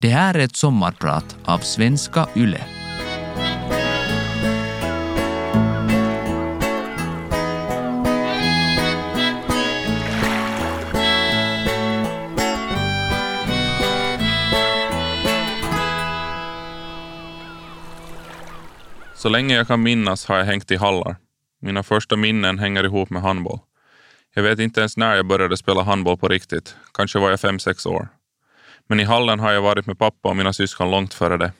Det här är ett sommarprat av Svenska Yle. Så länge jag kan minnas har jag hängt i hallar. Mina första minnen hänger ihop med handboll. Jag vet inte ens när jag började spela handboll på riktigt. Kanske var jag fem, sex år. Men i hallen har jag varit med pappa och mina syskon långt före det.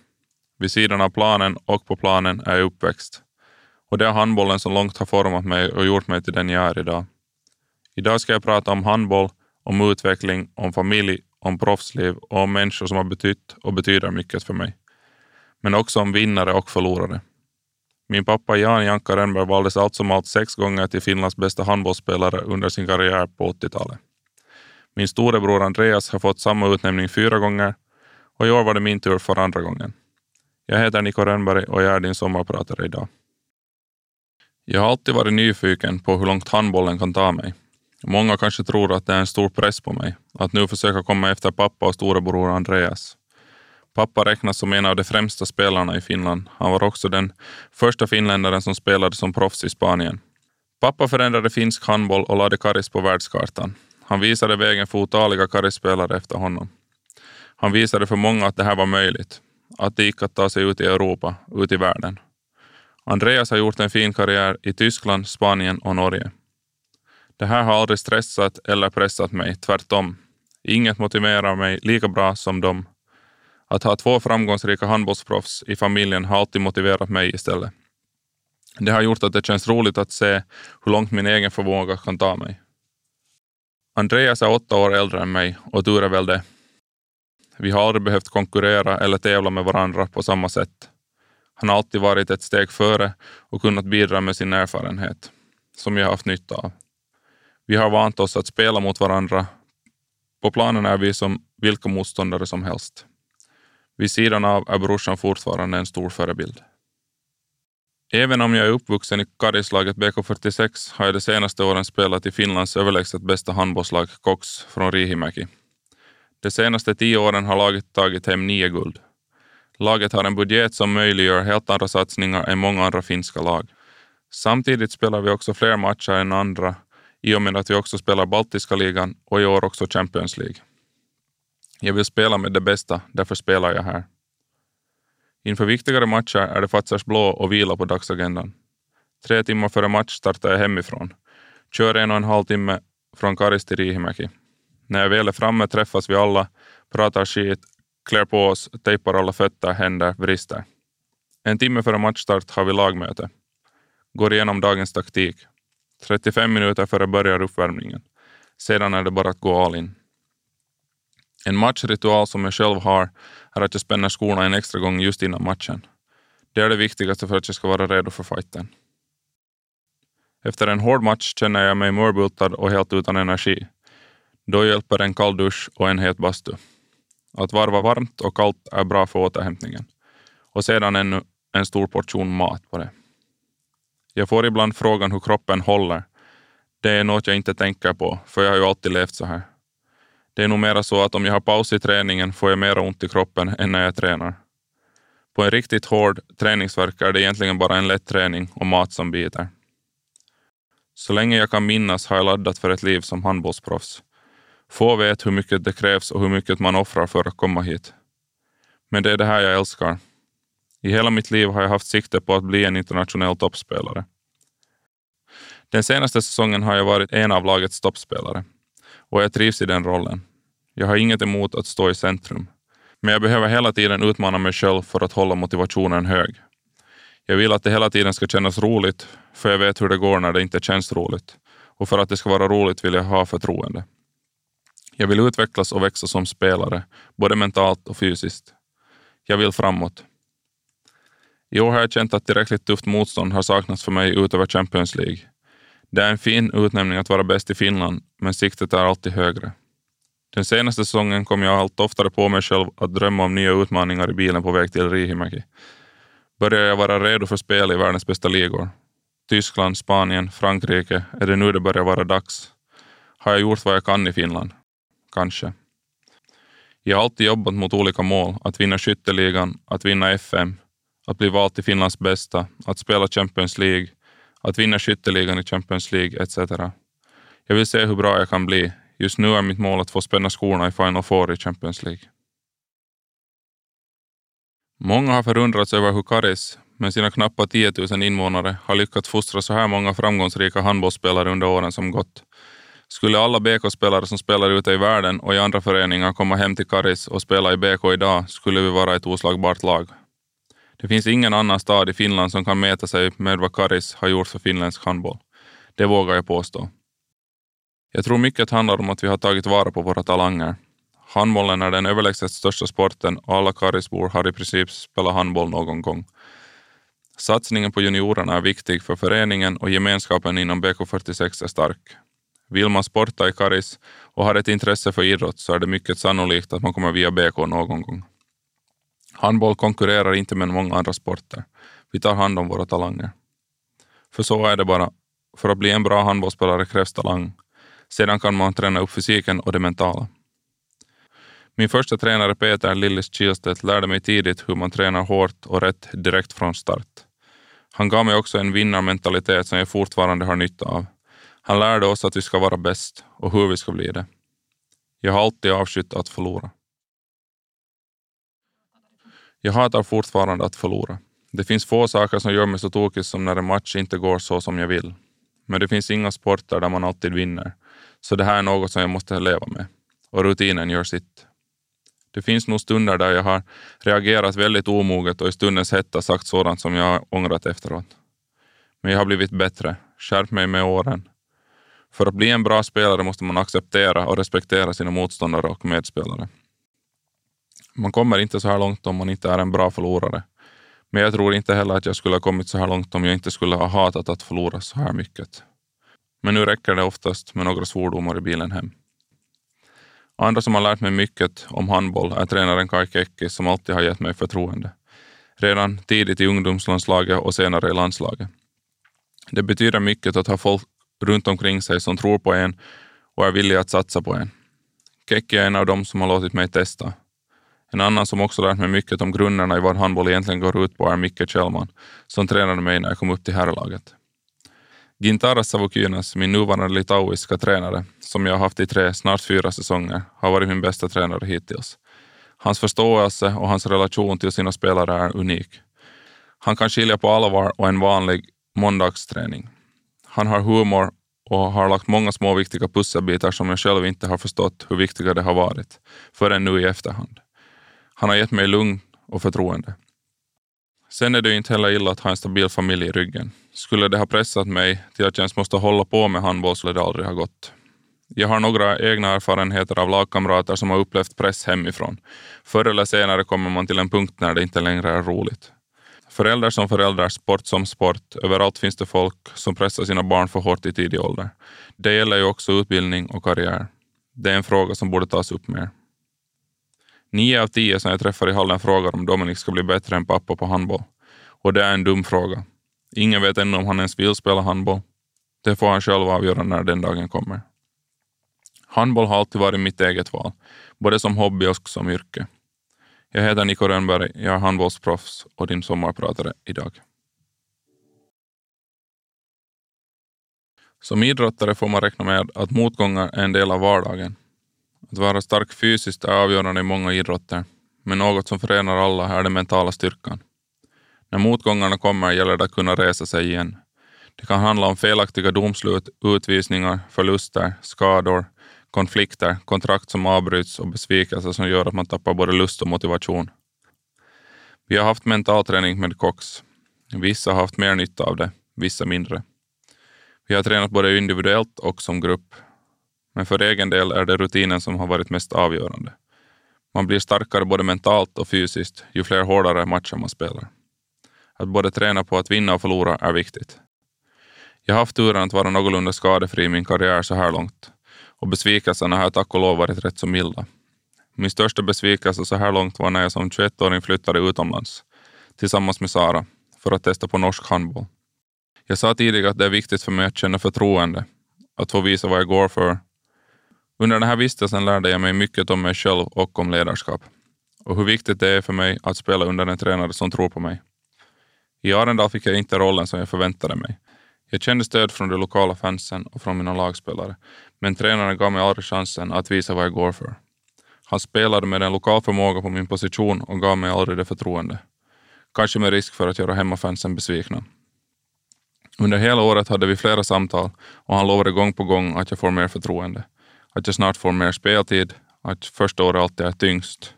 Vid sidan av planen och på planen är jag uppväxt. Och det är handbollen som långt har format mig och gjort mig till den jag är idag. Idag ska jag prata om handboll, om utveckling, om familj, om proffsliv och om människor som har betytt och betyder mycket för mig. Men också om vinnare och förlorare. Min pappa Jan Janka Rönnberg valdes allt som allt sex gånger till Finlands bästa handbollsspelare under sin karriär på 80-talet. Min storebror Andreas har fått samma utnämning fyra gånger och i år var det min tur för andra gången. Jag heter Niko Rönnberg och jag är din sommarpratare idag. Jag har alltid varit nyfiken på hur långt handbollen kan ta mig. Många kanske tror att det är en stor press på mig, att nu försöka komma efter pappa och storebror Andreas. Pappa räknas som en av de främsta spelarna i Finland. Han var också den första finländaren som spelade som proffs i Spanien. Pappa förändrade finsk handboll och lade Karis på världskartan. Han visade vägen för otaliga Karis-spelare efter honom. Han visade för många att det här var möjligt. Att det gick att ta sig ut i Europa, ut i världen. Andreas har gjort en fin karriär i Tyskland, Spanien och Norge. Det här har aldrig stressat eller pressat mig, tvärtom. Inget motiverar mig lika bra som dem. Att ha två framgångsrika handbollsproffs i familjen har alltid motiverat mig istället. Det har gjort att det känns roligt att se hur långt min egen förmåga kan ta mig. Andreas är åtta år äldre än mig och tur är väl det. Vi har aldrig behövt konkurrera eller tävla med varandra på samma sätt. Han har alltid varit ett steg före och kunnat bidra med sin erfarenhet, som jag haft nytta av. Vi har vant oss att spela mot varandra. På planen är vi som vilka motståndare som helst. Vid sidan av är brorsan fortfarande en stor förebild. Även om jag är uppvuxen i Karislaget BK46 har jag de senaste åren spelat i Finlands överlägset bästa handbollslag Cox från Riihimäki. De senaste tio åren har laget tagit hem nio guld. Laget har en budget som möjliggör helt andra satsningar än många andra finska lag. Samtidigt spelar vi också fler matcher än andra i och med att vi också spelar Baltiska ligan och i år också Champions League. Jag vill spela med det bästa, därför spelar jag här. Inför viktigare matcher är det Fazers blå och vila på dagsagendan. Tre timmar före match startar jag hemifrån. Kör en och en halv timme från Karis till Riihimäki. När jag väl är framme träffas vi alla, pratar skit, klär på oss, tejpar alla fötter, händer, vrister. En timme före matchstart har vi lagmöte. Går igenom dagens taktik. 35 minuter före börjar uppvärmningen. Sedan är det bara att gå all in. En matchritual som jag själv har är att jag spänner skorna en extra gång just innan matchen. Det är det viktigaste för att jag ska vara redo för fighten. Efter en hård match känner jag mig mörbultad och helt utan energi. Då hjälper en kall dusch och en het bastu. Att varva varmt och kallt är bra för återhämtningen. Och sedan ännu en stor portion mat på det. Jag får ibland frågan hur kroppen håller. Det är något jag inte tänker på, för jag har ju alltid levt så här. Det är nog mera så att om jag har paus i träningen får jag mera ont i kroppen än när jag tränar. På en riktigt hård träningsverk är det egentligen bara en lätt träning och mat som biter. Så länge jag kan minnas har jag laddat för ett liv som handbollsproffs. Få vet hur mycket det krävs och hur mycket man offrar för att komma hit. Men det är det här jag älskar. I hela mitt liv har jag haft sikte på att bli en internationell toppspelare. Den senaste säsongen har jag varit en av lagets toppspelare och jag trivs i den rollen. Jag har inget emot att stå i centrum, men jag behöver hela tiden utmana mig själv för att hålla motivationen hög. Jag vill att det hela tiden ska kännas roligt, för jag vet hur det går när det inte känns roligt. Och för att det ska vara roligt vill jag ha förtroende. Jag vill utvecklas och växa som spelare, både mentalt och fysiskt. Jag vill framåt. I år har jag känt att tillräckligt tufft motstånd har saknats för mig utöver Champions League. Det är en fin utnämning att vara bäst i Finland, men siktet är alltid högre. Den senaste säsongen kom jag allt oftare på mig själv att drömma om nya utmaningar i bilen på väg till Riihimäki. Börjar jag vara redo för spel i världens bästa ligor? Tyskland, Spanien, Frankrike, är det nu det börjar vara dags? Har jag gjort vad jag kan i Finland? Kanske. Jag har alltid jobbat mot olika mål, att vinna skytteligan, att vinna FM, att bli vald till Finlands bästa, att spela Champions League, att vinna skytteligan i Champions League etc. Jag vill se hur bra jag kan bli. Just nu är mitt mål att få spänna skorna i Final Four i Champions League. Många har förundrats över hur Karis, med sina knappa 10 000 invånare, har lyckats fostra så här många framgångsrika handbollsspelare under åren som gått. Skulle alla BK-spelare som spelar ute i världen och i andra föreningar komma hem till Karis och spela i BK idag skulle vi vara ett oslagbart lag. Det finns ingen annan stad i Finland som kan mäta sig med vad Karis har gjort för finländsk handboll. Det vågar jag påstå. Jag tror mycket handlar om att vi har tagit vara på våra talanger. Handbollen är den överlägset största sporten och alla Karisbor har i princip spelat handboll någon gång. Satsningen på juniorerna är viktig för föreningen och gemenskapen inom BK46 är stark. Vill man sporta i Karis och har ett intresse för idrott så är det mycket sannolikt att man kommer via BK någon gång. Handboll konkurrerar inte med många andra sporter. Vi tar hand om våra talanger. För så är det bara. För att bli en bra handbollsspelare krävs talang. Sedan kan man träna upp fysiken och det mentala. Min första tränare Peter Lillis Kihlstedt lärde mig tidigt hur man tränar hårt och rätt direkt från start. Han gav mig också en vinnarmentalitet som jag fortfarande har nytta av. Han lärde oss att vi ska vara bäst och hur vi ska bli det. Jag har alltid avskytt att förlora. Jag hatar fortfarande att förlora. Det finns få saker som gör mig så tokig som när en match inte går så som jag vill. Men det finns inga sporter där man alltid vinner. Så det här är något som jag måste leva med. Och rutinen gör sitt. Det finns nog stunder där jag har reagerat väldigt omoget och i stundens hetta sagt sådant som jag har ångrat efteråt. Men jag har blivit bättre, skärpt mig med åren. För att bli en bra spelare måste man acceptera och respektera sina motståndare och medspelare. Man kommer inte så här långt om man inte är en bra förlorare. Men jag tror inte heller att jag skulle ha kommit så här långt om jag inte skulle ha hatat att förlora så här mycket. Men nu räcker det oftast med några svordomar i bilen hem. Andra som har lärt mig mycket om handboll är tränaren Kai Kekki som alltid har gett mig förtroende. Redan tidigt i ungdomslandslaget och senare i landslaget. Det betyder mycket att ha folk runt omkring sig som tror på en och är villiga att satsa på en. Kekki är en av dem som har låtit mig testa. En annan som också lärt mig mycket om grunderna i vad handboll egentligen går ut på är Micke Kjellman, som tränade mig när jag kom upp till herrlaget. Gintaras Savukynas, min nuvarande litauiska tränare, som jag har haft i tre, snart fyra säsonger, har varit min bästa tränare hittills. Hans förståelse och hans relation till sina spelare är unik. Han kan skilja på allvar och en vanlig måndagsträning. Han har humor och har lagt många små viktiga pusselbitar som jag själv inte har förstått hur viktiga de har varit, förrän nu i efterhand. Han har gett mig lugn och förtroende. Sen är det ju inte heller illa att ha en stabil familj i ryggen. Skulle det ha pressat mig till att jag ens måste hålla på med handboll skulle det aldrig ha gått. Jag har några egna erfarenheter av lagkamrater som har upplevt press hemifrån. Förr eller senare kommer man till en punkt när det inte längre är roligt. Föräldrar som föräldrar, sport som sport. Överallt finns det folk som pressar sina barn för hårt i tidig ålder. Det gäller ju också utbildning och karriär. Det är en fråga som borde tas upp mer. Nio av tio som jag träffar i hallen frågar om Dominik ska bli bättre än pappa på handboll. Och det är en dum fråga. Ingen vet ännu om han ens vill spela handboll. Det får han själv avgöra när den dagen kommer. Handboll har alltid varit mitt eget val, både som hobby och som yrke. Jag heter Niko Rönnberg, jag är handbollsproffs och din sommarpratare idag. Som idrottare får man räkna med att motgångar är en del av vardagen. Att vara stark fysiskt är avgörande i många idrotter, men något som förenar alla är den mentala styrkan. När motgångarna kommer gäller det att kunna resa sig igen. Det kan handla om felaktiga domslut, utvisningar, förluster, skador, konflikter, kontrakt som avbryts och besvikelser som gör att man tappar både lust och motivation. Vi har haft mental träning med Cox. Vissa har haft mer nytta av det, vissa mindre. Vi har tränat både individuellt och som grupp. Men för egen del är det rutinen som har varit mest avgörande. Man blir starkare både mentalt och fysiskt ju fler hårdare matcher man spelar. Att både träna på att vinna och förlora är viktigt. Jag har haft turen att vara någorlunda skadefri i min karriär så här långt och besvikelserna har tack och lov varit rätt så milda. Min största besvikelse så här långt var när jag som 21-åring flyttade utomlands tillsammans med Sara för att testa på norsk handboll. Jag sa tidigare att det är viktigt för mig att känna förtroende, att få visa vad jag går för Under den här vistelsen lärde jag mig mycket om mig själv och om ledarskap och hur viktigt det är för mig att spela under en tränare som tror på mig. I Arendal fick jag inte rollen som jag förväntade mig. Jag kände stöd från de lokala fansen och från mina lagspelare, men tränaren gav mig aldrig chansen att visa vad jag går för. Han spelade med en lokal förmåga på min position och gav mig aldrig det förtroende. Kanske med risk för att göra hemmafansen besvikna. Under hela året hade vi flera samtal och han lovade gång på gång att jag får mer förtroende. Att jag snart får mer speltid, att första året alltid är tyngst.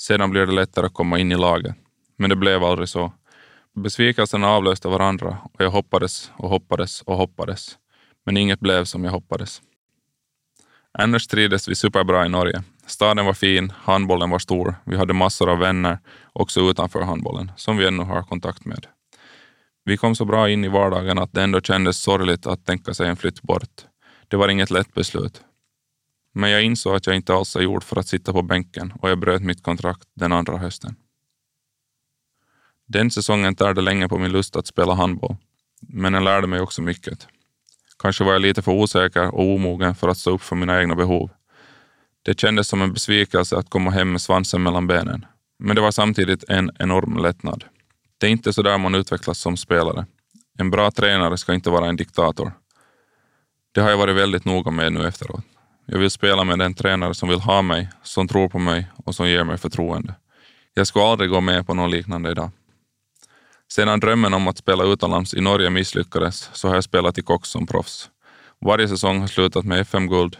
Sedan blir det lättare att komma in i laget. Men det blev aldrig så. Besvikelserna avlöste varandra och jag hoppades och hoppades och hoppades. Men inget blev som jag hoppades. Annars trivdes vi superbra i Norge. Staden var fin, handbollen var stor, vi hade massor av vänner, också utanför handbollen, som vi ännu har kontakt med. Vi kom så bra in i vardagen att det ändå kändes sorgligt att tänka sig en flytt bort. Det var inget lätt beslut. Men jag insåg att jag inte alls är gjord för att sitta på bänken och jag bröt mitt kontrakt den andra hösten. Den säsongen tärde länge på min lust att spela handboll, men den lärde mig också mycket. Kanske var jag lite för osäker och omogen för att stå upp för mina egna behov. Det kändes som en besvikelse att komma hem med svansen mellan benen, men det var samtidigt en enorm lättnad. Det är inte så där man utvecklas som spelare. En bra tränare ska inte vara en diktator. Det har jag varit väldigt noga med nu efteråt. Jag vill spela med den tränare som vill ha mig, som tror på mig och som ger mig förtroende. Jag skulle aldrig gå med på något liknande idag. Sedan drömmen om att spela utomlands i Norge misslyckades så har jag spelat i Cox som proffs. Varje säsong har slutat med FM-guld,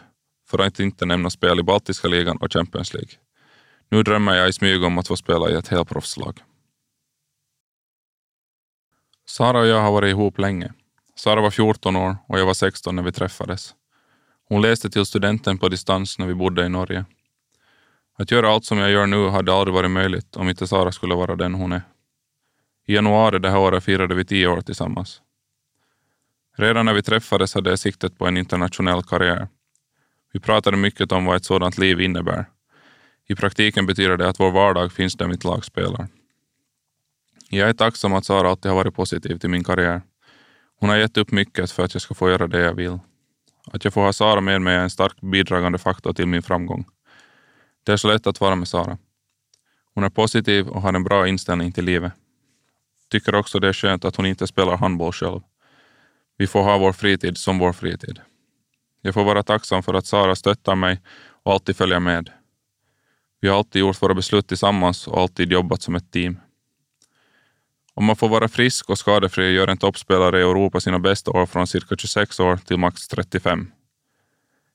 för att inte nämna spel i Baltiska ligan och Champions League. Nu drömmer jag i smyg om att få spela i ett helproffslag. Sara och jag har varit ihop länge. Sara var 14 år och jag var 16 när vi träffades. Hon läste till studenten på distans när vi bodde i Norge. Att göra allt som jag gör nu hade aldrig varit möjligt om inte Sara skulle vara den hon är. I januari det här året firade vi tio år tillsammans. Redan när vi träffades hade jag siktet på en internationell karriär. Vi pratade mycket om vad ett sådant liv innebär. I praktiken betyder det att vår vardag finns där mitt lag spelar. Jag är tacksam att Sara alltid har varit positiv till min karriär. Hon har gett upp mycket för att jag ska få göra det jag vill. Att jag får ha Sara med mig är en stark bidragande faktor till min framgång. Det är så lätt att vara med Sara. Hon är positiv och har en bra inställning till livet. Tycker också det är skönt att hon inte spelar handboll själv. Vi får ha vår fritid som vår fritid. Jag får vara tacksam för att Sara stöttar mig och alltid följer med. Vi har alltid gjort våra beslut tillsammans och alltid jobbat som ett team. Om man får vara frisk och skadefri gör en toppspelare i Europa sina bästa år från cirka 26 år till max 35.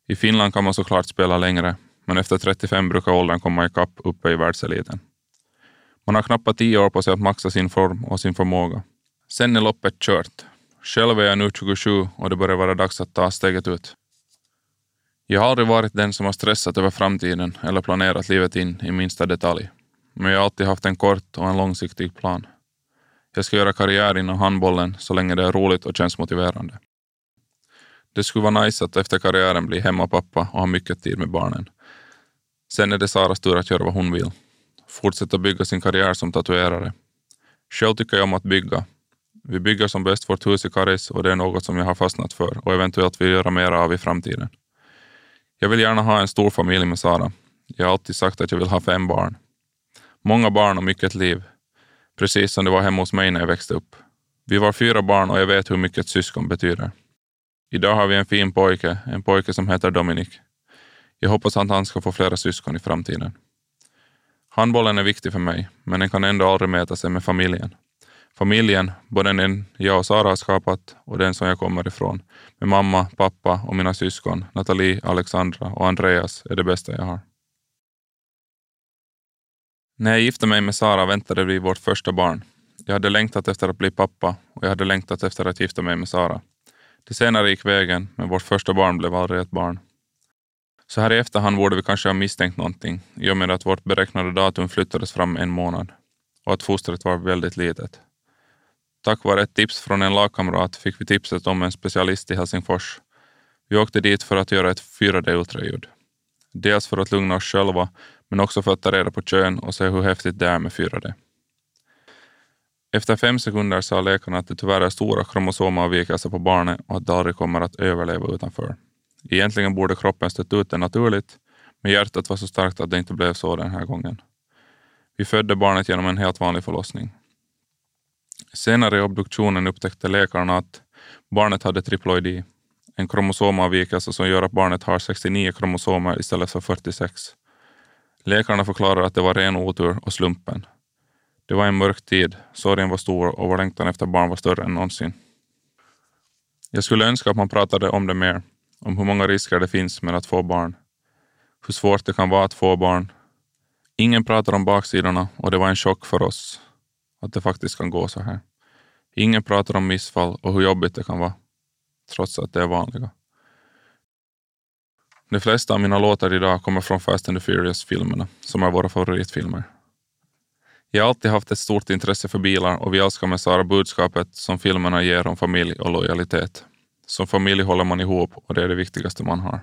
I Finland kan man såklart spela längre, men efter 35 brukar åldern komma ikapp uppe i världseliten. Man har knappt tio år på sig att maxa sin form och sin förmåga. Sen är loppet kört. Själv är jag nu 27 och det börjar vara dags att ta steget ut. Jag har aldrig varit den som har stressat över framtiden eller planerat livet in i minsta detalj. Men jag har alltid haft en kort och en långsiktig plan. Jag ska göra karriär inom handbollen så länge det är roligt och känns motiverande. Det skulle vara nice att efter karriären bli hemmapappa och ha mycket tid med barnen. Sen är det Saras tur att göra vad hon vill. Fortsätta bygga sin karriär som tatuerare. Själv tycker jag om att bygga. Vi bygger som bäst vårt hus i Karis och det är något som jag har fastnat för och eventuellt vill göra mer av i framtiden. Jag vill gärna ha en stor familj med Sara. Jag har alltid sagt att jag vill ha fem barn. Många barn och mycket liv. Precis som det var hemma hos mig när jag växte upp. Vi var fyra barn och jag vet hur mycket ett syskon betyder. Idag har vi en fin pojke, en pojke som heter Dominik. Jag hoppas att han ska få flera syskon i framtiden. Handbollen är viktig för mig, men den kan ändå aldrig mäta sig med familjen. Familjen, både den jag och Sara har skapat och den som jag kommer ifrån, med mamma, pappa och mina syskon, Nathalie, Alexandra och Andreas, är det bästa jag har. När jag gifte mig med Sara väntade vi vårt första barn. Jag hade längtat efter att bli pappa och jag hade längtat efter att gifta mig med Sara. Det senare gick vägen, men vårt första barn blev aldrig ett barn. Så här i efterhand borde vi kanske ha misstänkt någonting i och med att vårt beräknade datum flyttades fram en månad och att fostret var väldigt litet. Tack vare ett tips från en lagkamrat fick vi tipset om en specialist i Helsingfors. Vi åkte dit för att göra ett 4D-ultraljud. Dels för att lugna oss själva, men också för att ta reda på kön och se hur häftigt det är med 4D. Efter fem sekunder sa läkarna att det tyvärr är stora kromosomavvikelser på barnet och att det aldrig kommer att överleva utanför. Egentligen borde kroppen stött ut det naturligt, men hjärtat var så starkt att det inte blev så den här gången. Vi födde barnet genom en helt vanlig förlossning. Senare i obduktionen upptäckte läkarna att barnet hade triploidi, en kromosomavvikelse som gör att barnet har 69 kromosomer istället för 46. Läkarna förklarar att det var ren otur och slumpen. Det var en mörk tid, sorgen var stor och vår längtan efter barn var större än någonsin. Jag skulle önska att man pratade om det mer, om hur många risker det finns med att få barn, hur svårt det kan vara att få barn. Ingen pratar om baksidorna och det var en chock för oss att det faktiskt kan gå så här. Ingen pratar om missfall och hur jobbigt det kan vara, trots att det är vanliga. De flesta av mina låtar idag kommer från Fast and the Furious-filmerna, som är våra favoritfilmer. Jag har alltid haft ett stort intresse för bilar och vi älskar med Sara budskapet som filmerna ger om familj och lojalitet. Som familj håller man ihop och det är det viktigaste man har.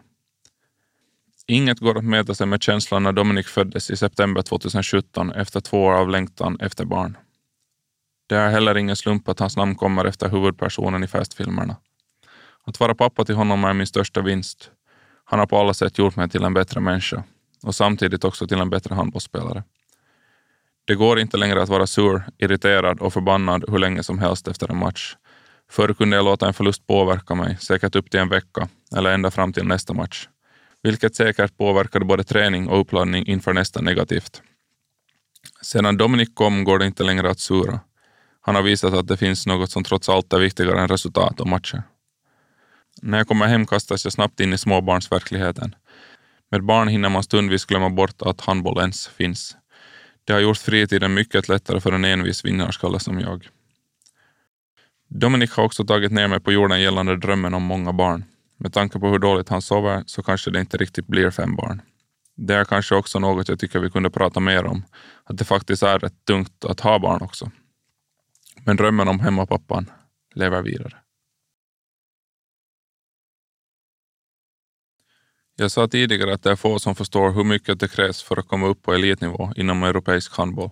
Inget går att mäta sig med känslan när Dominic föddes i september 2017 efter två år av längtan efter barn. Det är heller ingen slump att hans namn kommer efter huvudpersonen i Fast-filmerna. Att vara pappa till honom är min största vinst. Han har på alla sätt gjort mig till en bättre människa och samtidigt också till en bättre handbollsspelare. Det går inte längre att vara sur, irriterad och förbannad hur länge som helst efter en match. Förr kunde jag låta en förlust påverka mig, säkert upp till en vecka eller ända fram till nästa match. Vilket säkert påverkade både träning och uppladdning inför nästa negativt. Sedan Dominic kom går det inte längre att sura. Han har visat att det finns något som trots allt är viktigare än resultat och matcher. När jag kommer hem kastas jag snabbt in i småbarnsverkligheten. Med barn hinner man stundvis glömma bort att handboll ens finns. Det har gjort fritiden mycket lättare för en envis vinnarskalle som jag. Dominic har också tagit ner mig på jorden gällande drömmen om många barn. Med tanke på hur dåligt han sover så kanske det inte riktigt blir fem barn. Det är kanske också något jag tycker vi kunde prata mer om, att det faktiskt är rätt tungt att ha barn också. Men drömmen om hemmapappan lever vidare. Jag sa tidigare att det är få som förstår hur mycket det krävs för att komma upp på elitnivå inom europeisk handboll.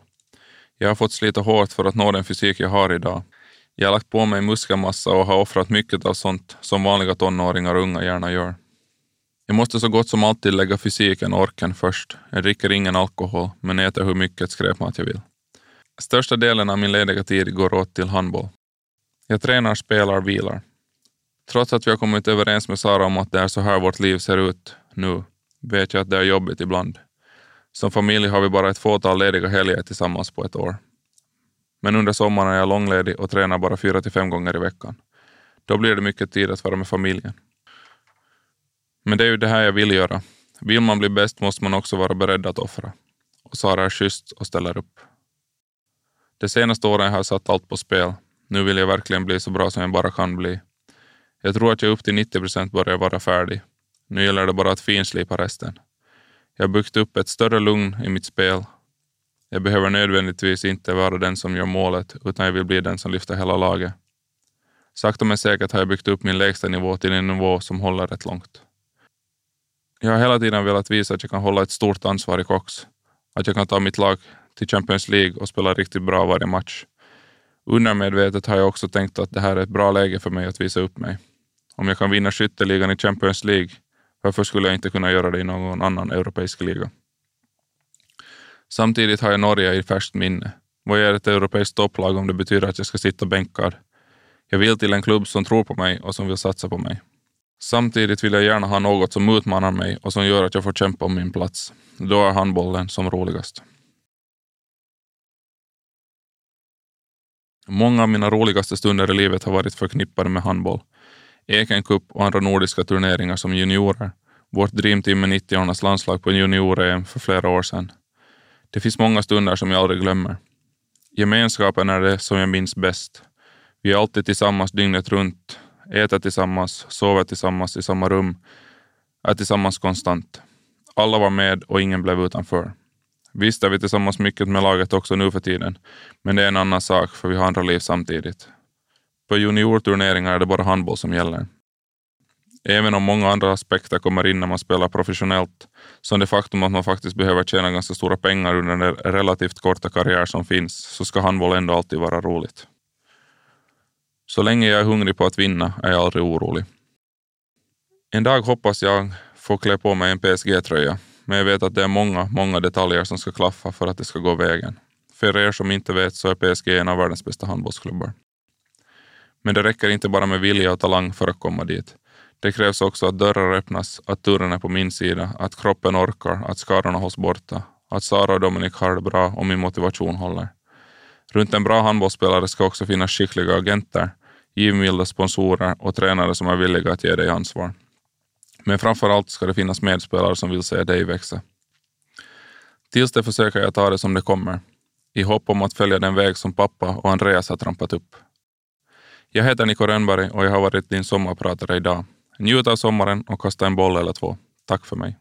Jag har fått slita hårt för att nå den fysik jag har idag. Jag har lagt på mig muskelmassa och har offrat mycket av sånt som vanliga tonåringar och unga gärna gör. Jag måste så gott som alltid lägga fysiken och orken först. Jag dricker ingen alkohol, men äter hur mycket skräpmat jag vill. Största delen av min lediga tid går åt till handboll. Jag tränar, spelar, vilar. Trots att vi har kommit överens med Sara om att det är så här vårt liv ser ut nu, vet jag att det är jobbigt ibland. Som familj har vi bara ett fåtal lediga helger tillsammans på ett år. Men under sommaren är jag långledig och tränar bara fyra till fem gånger i veckan. Då blir det mycket tid att vara med familjen. Men det är ju det här jag vill göra. Vill man bli bäst måste man också vara beredd att offra. Och Sara är schysst och ställer upp. De senaste åren har jag satt allt på spel. Nu vill jag verkligen bli så bra som jag bara kan bli. Jag tror att jag upp till 90 procent börjar vara färdig. Nu gäller det bara att finslipa resten. Jag har byggt upp ett större lugn i mitt spel. Jag behöver nödvändigtvis inte vara den som gör målet, utan jag vill bli den som lyfter hela laget. Sakta men säkert har jag byggt upp min lägsta nivå till en nivå som håller rätt långt. Jag har hela tiden velat visa att jag kan hålla ett stort ansvar i Cox. Att jag kan ta mitt lag till Champions League och spela riktigt bra varje match. Undermedvetet har jag också tänkt att det här är ett bra läge för mig att visa upp mig. Om jag kan vinna skytteligan i Champions League, varför skulle jag inte kunna göra det i någon annan europeisk liga? Samtidigt har jag Norge i färskt minne. Vad är ett europeiskt topplag om det betyder att jag ska sitta bänkad? Jag vill till en klubb som tror på mig och som vill satsa på mig. Samtidigt vill jag gärna ha något som utmanar mig och som gör att jag får kämpa om min plats. Då är handbollen som roligast. Många av mina roligaste stunder i livet har varit förknippade med handboll. Eken Cup och andra nordiska turneringar som juniorer. Vårt Dreamteam med 90-ornas landslag på junior-EM för flera år sedan. Det finns många stunder som jag aldrig glömmer. Gemenskapen är det som jag minns bäst. Vi är alltid tillsammans dygnet runt, äter tillsammans, sover tillsammans i samma rum, är tillsammans konstant. Alla var med och ingen blev utanför. Visst är vi tillsammans mycket med laget också nu för tiden, men det är en annan sak för vi har andra liv samtidigt. På juniorturneringar är det bara handboll som gäller. Även om många andra aspekter kommer in när man spelar professionellt, som det faktum att man faktiskt behöver tjäna ganska stora pengar under den relativt korta karriär som finns, så ska handboll ändå alltid vara roligt. Så länge jag är hungrig på att vinna är jag aldrig orolig. En dag hoppas jag få klä på mig en PSG-tröja, men jag vet att det är många, många detaljer som ska klaffa för att det ska gå vägen. För er som inte vet så är PSG en av världens bästa handbollsklubbar. Men det räcker inte bara med vilja och talang för att komma dit. Det krävs också att dörrar öppnas, att turen är på min sida, att kroppen orkar, att skadorna hålls borta, att Sara och Dominik har det bra och min motivation håller. Runt en bra handbollsspelare ska också finnas skickliga agenter, givmilda sponsorer och tränare som är villiga att ge dig ansvar. Men framför allt ska det finnas medspelare som vill se dig växa. Tills det försöker jag ta det som det kommer, i hopp om att följa den väg som pappa och Andreas har trampat upp. Jag heter Niko Rönnberg och jag har varit din sommarpratare idag. Njut av sommaren och kasta en boll eller två. Tack för mig.